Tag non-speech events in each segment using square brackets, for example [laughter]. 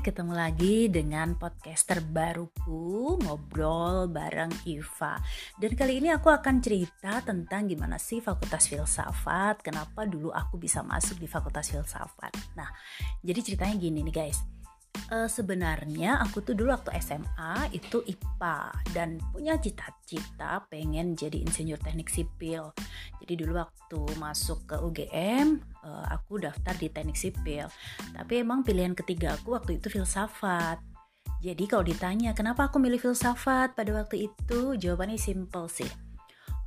ketemu lagi dengan podcaster baruku ngobrol bareng Iva. Dan kali ini aku akan cerita tentang gimana sih Fakultas Filsafat, kenapa dulu aku bisa masuk di Fakultas Filsafat. Nah, jadi ceritanya gini nih guys uh, sebenarnya aku tuh dulu waktu SMA itu IPA dan punya cita-cita pengen jadi insinyur teknik sipil. Jadi dulu waktu masuk ke UGM uh, eh, aku daftar di teknik sipil. Tapi emang pilihan ketiga aku waktu itu filsafat. Jadi kalau ditanya kenapa aku milih filsafat pada waktu itu, jawabannya simple sih.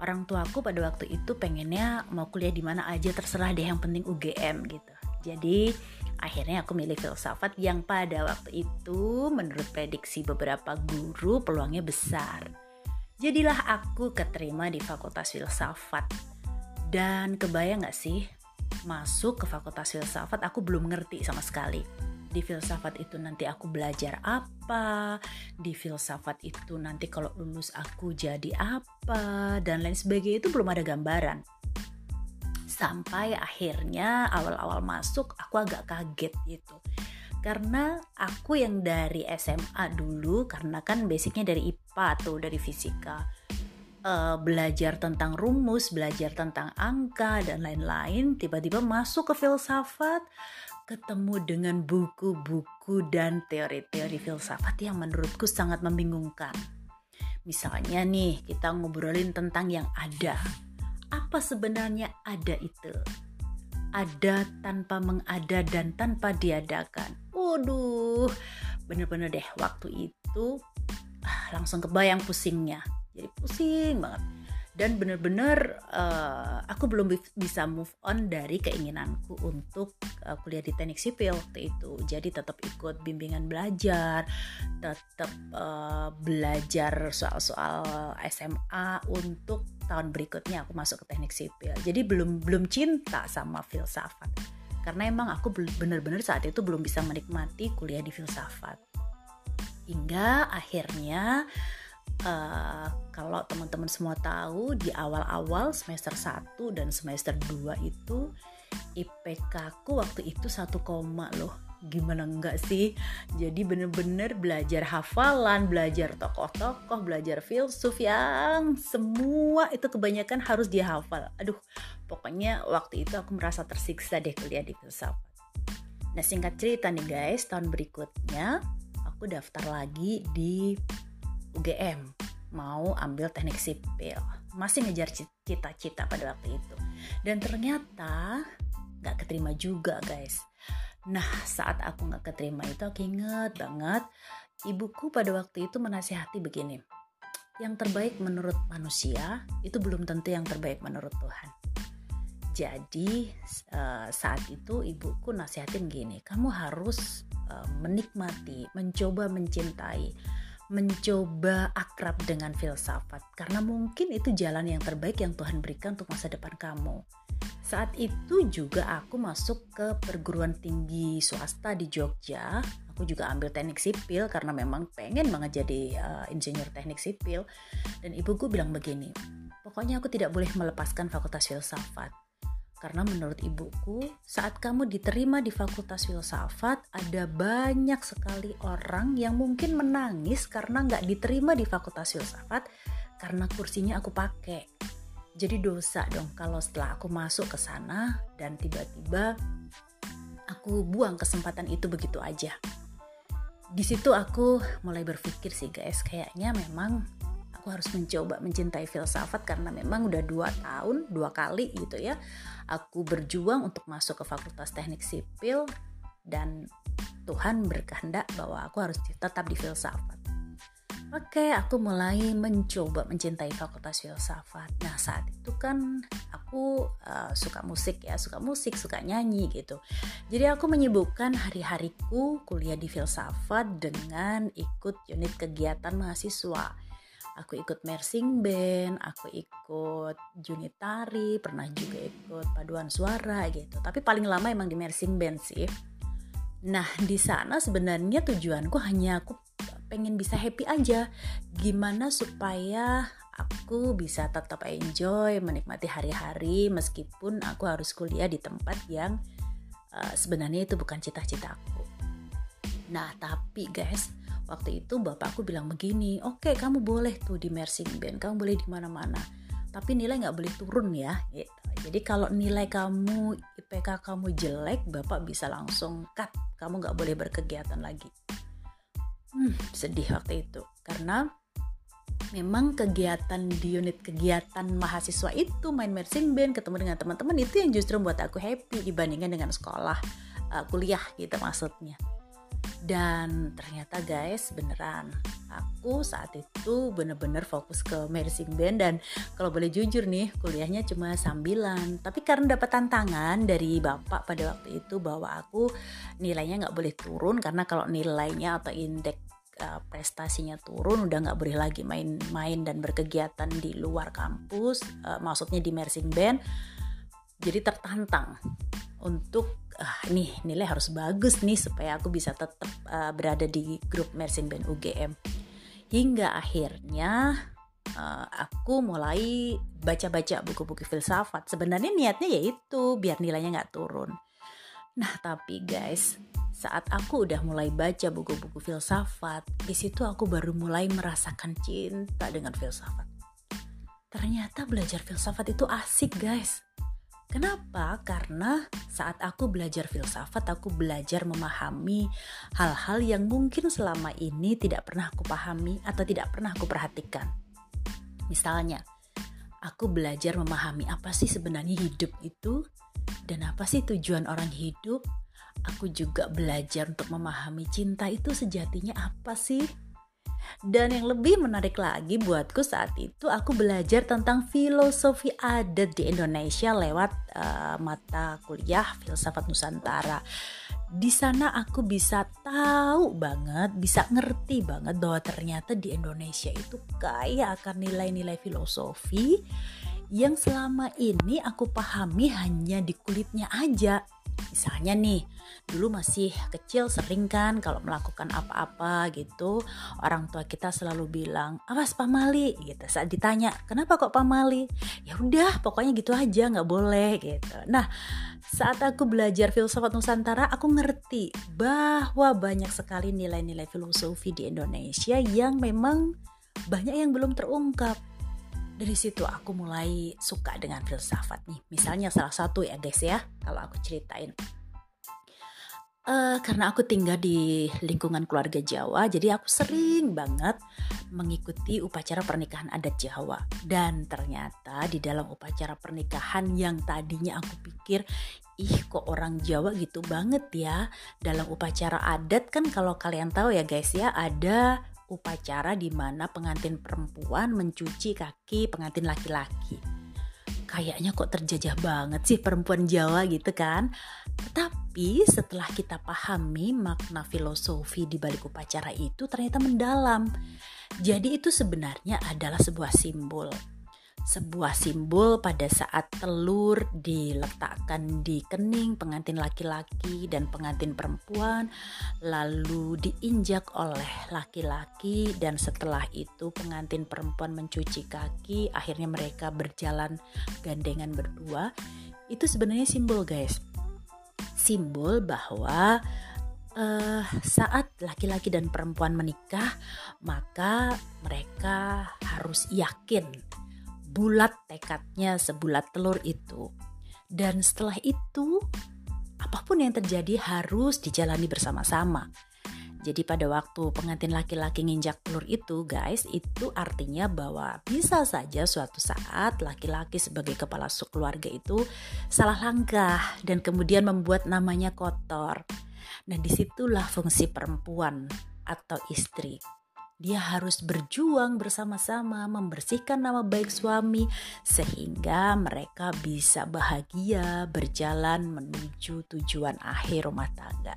Orang tua aku pada waktu itu pengennya mau kuliah di mana aja terserah deh yang penting UGM gitu. Jadi Akhirnya aku milih filsafat yang pada waktu itu menurut prediksi beberapa guru peluangnya besar. Jadilah aku keterima di Fakultas Filsafat. Dan kebayang gak sih, masuk ke Fakultas Filsafat aku belum ngerti sama sekali. Di filsafat itu nanti aku belajar apa, di filsafat itu nanti kalau lulus aku jadi apa, dan lain sebagainya itu belum ada gambaran sampai akhirnya awal-awal masuk aku agak kaget gitu. Karena aku yang dari SMA dulu karena kan basicnya dari IPA tuh dari fisika. Uh, belajar tentang rumus belajar tentang angka dan lain-lain tiba-tiba masuk ke filsafat ketemu dengan buku-buku dan teori-teori filsafat yang menurutku sangat membingungkan. Misalnya nih kita ngobrolin tentang yang ada apa sebenarnya ada itu? Ada tanpa mengada dan tanpa diadakan. Waduh, bener-bener deh waktu itu ah, langsung kebayang pusingnya. Jadi pusing banget dan bener-bener uh, aku belum bisa move on dari keinginanku untuk uh, kuliah di teknik sipil waktu itu. Jadi tetap ikut bimbingan belajar tetap uh, belajar soal-soal SMA untuk tahun berikutnya aku masuk ke teknik sipil. Jadi belum belum cinta sama filsafat. Karena emang aku bener-bener saat itu belum bisa menikmati kuliah di filsafat. Hingga akhirnya kalau teman-teman semua tahu di awal-awal semester 1 dan semester 2 itu IPK aku waktu itu satu koma loh. Gimana enggak sih? Jadi bener-bener belajar hafalan belajar tokoh-tokoh belajar filsuf yang semua itu kebanyakan harus dihafal. Aduh pokoknya waktu itu aku merasa tersiksa deh kuliah di filsafat. Nah singkat cerita nih guys tahun berikutnya aku daftar lagi di UGM mau ambil teknik sipil. Masih ngejar cita-cita pada waktu itu. Dan ternyata nggak keterima juga guys. Nah saat aku nggak keterima itu aku inget banget ibuku pada waktu itu menasihati begini. Yang terbaik menurut manusia itu belum tentu yang terbaik menurut Tuhan. Jadi uh, saat itu ibuku nasihatin gini kamu harus uh, menikmati mencoba mencintai mencoba akrab dengan filsafat karena mungkin itu jalan yang terbaik yang Tuhan berikan untuk masa depan kamu. Saat itu juga aku masuk ke perguruan tinggi swasta di Jogja. Aku juga ambil teknik sipil karena memang pengen banget jadi uh, insinyur teknik sipil. Dan ibuku bilang begini, pokoknya aku tidak boleh melepaskan fakultas filsafat karena menurut ibuku, saat kamu diterima di Fakultas Filsafat, ada banyak sekali orang yang mungkin menangis karena nggak diterima di Fakultas Filsafat karena kursinya aku pakai. Jadi dosa dong kalau setelah aku masuk ke sana dan tiba-tiba aku buang kesempatan itu begitu aja. Di situ aku mulai berpikir sih guys, kayaknya memang aku harus mencoba mencintai filsafat karena memang udah dua tahun dua kali gitu ya aku berjuang untuk masuk ke fakultas teknik sipil dan Tuhan berkehendak bahwa aku harus tetap di filsafat Oke, aku mulai mencoba mencintai fakultas filsafat. Nah, saat itu kan aku uh, suka musik ya, suka musik, suka nyanyi gitu. Jadi aku menyibukkan hari-hariku kuliah di filsafat dengan ikut unit kegiatan mahasiswa aku ikut mersing band, aku ikut unit tari, pernah juga ikut paduan suara gitu. Tapi paling lama emang di mersing band sih. Nah, di sana sebenarnya tujuanku hanya aku pengen bisa happy aja. Gimana supaya aku bisa tetap enjoy, menikmati hari-hari meskipun aku harus kuliah di tempat yang uh, sebenarnya itu bukan cita-cita aku. Nah, tapi guys, waktu itu bapakku bilang begini, oke okay, kamu boleh tuh di marching band, kamu boleh di mana-mana, tapi nilai nggak boleh turun ya. Gitu. Jadi kalau nilai kamu IPK kamu jelek, bapak bisa langsung cut, kamu nggak boleh berkegiatan lagi. Hmm, sedih waktu itu karena memang kegiatan di unit kegiatan mahasiswa itu main marching band ketemu dengan teman-teman itu yang justru membuat aku happy dibandingkan dengan sekolah uh, kuliah gitu maksudnya dan ternyata guys beneran. Aku saat itu bener-bener fokus ke marching band dan kalau boleh jujur nih kuliahnya cuma sambilan. Tapi karena dapat tantangan dari bapak pada waktu itu bahwa aku nilainya nggak boleh turun karena kalau nilainya atau indeks uh, prestasinya turun udah nggak boleh lagi main-main dan berkegiatan di luar kampus uh, maksudnya di marching band jadi tertantang untuk ah, nih nilai harus bagus nih supaya aku bisa tetap uh, berada di grup marching band UGM hingga akhirnya uh, aku mulai baca-baca buku-buku filsafat. Sebenarnya niatnya yaitu biar nilainya nggak turun. Nah tapi guys saat aku udah mulai baca buku-buku filsafat di situ aku baru mulai merasakan cinta dengan filsafat. Ternyata belajar filsafat itu asik guys Kenapa? Karena saat aku belajar filsafat, aku belajar memahami hal-hal yang mungkin selama ini tidak pernah aku pahami atau tidak pernah aku perhatikan. Misalnya, aku belajar memahami apa sih sebenarnya hidup itu dan apa sih tujuan orang hidup. Aku juga belajar untuk memahami cinta itu sejatinya apa sih? Dan yang lebih menarik lagi buatku saat itu aku belajar tentang filosofi adat di Indonesia lewat uh, mata kuliah filsafat Nusantara. Di sana aku bisa tahu banget, bisa ngerti banget bahwa ternyata di Indonesia itu kaya akan nilai-nilai filosofi yang selama ini aku pahami hanya di kulitnya aja Misalnya nih, dulu masih kecil sering kan kalau melakukan apa-apa gitu, orang tua kita selalu bilang, "Awas pamali." gitu. Saat ditanya, "Kenapa kok pamali?" Ya udah, pokoknya gitu aja, nggak boleh gitu. Nah, saat aku belajar filsafat Nusantara, aku ngerti bahwa banyak sekali nilai-nilai filosofi di Indonesia yang memang banyak yang belum terungkap dari situ aku mulai suka dengan filsafat nih. Misalnya salah satu ya guys ya, kalau aku ceritain. Uh, karena aku tinggal di lingkungan keluarga Jawa, jadi aku sering banget mengikuti upacara pernikahan adat Jawa. Dan ternyata di dalam upacara pernikahan yang tadinya aku pikir, ih kok orang Jawa gitu banget ya. Dalam upacara adat kan kalau kalian tahu ya guys ya, ada upacara di mana pengantin perempuan mencuci kaki pengantin laki-laki. Kayaknya kok terjajah banget sih perempuan Jawa gitu kan. Tetapi setelah kita pahami makna filosofi di balik upacara itu ternyata mendalam. Jadi itu sebenarnya adalah sebuah simbol sebuah simbol pada saat telur diletakkan di kening pengantin laki-laki dan pengantin perempuan lalu diinjak oleh laki-laki dan setelah itu pengantin perempuan mencuci kaki akhirnya mereka berjalan gandengan berdua. Itu sebenarnya simbol guys. Simbol bahwa uh, saat laki-laki dan perempuan menikah, maka mereka harus yakin bulat tekadnya sebulat telur itu. Dan setelah itu, apa pun yang terjadi harus dijalani bersama-sama. Jadi pada waktu pengantin laki-laki nginjak telur itu guys, itu artinya bahwa bisa saja suatu saat laki-laki sebagai kepala keluarga itu salah langkah dan kemudian membuat namanya kotor. Nah di situlah fungsi perempuan atau istri dia harus berjuang bersama-sama membersihkan nama baik suami sehingga mereka bisa bahagia berjalan menuju tujuan akhir rumah tangga.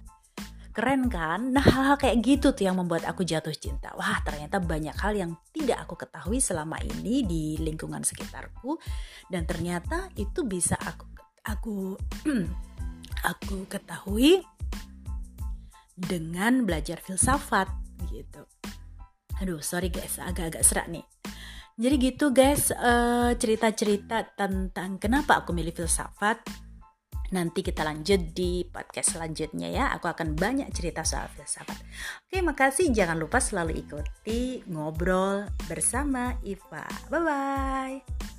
Keren kan? Nah hal-hal kayak gitu tuh yang membuat aku jatuh cinta. Wah ternyata banyak hal yang tidak aku ketahui selama ini di lingkungan sekitarku dan ternyata itu bisa aku aku [clears throat] aku ketahui dengan belajar filsafat gitu aduh sorry guys agak-agak serak nih jadi gitu guys eh, cerita-cerita tentang kenapa aku milih filsafat Nanti kita lanjut di podcast selanjutnya ya. Aku akan banyak cerita soal filsafat. Oke, makasih. Jangan lupa selalu ikuti ngobrol bersama Iva. Bye bye.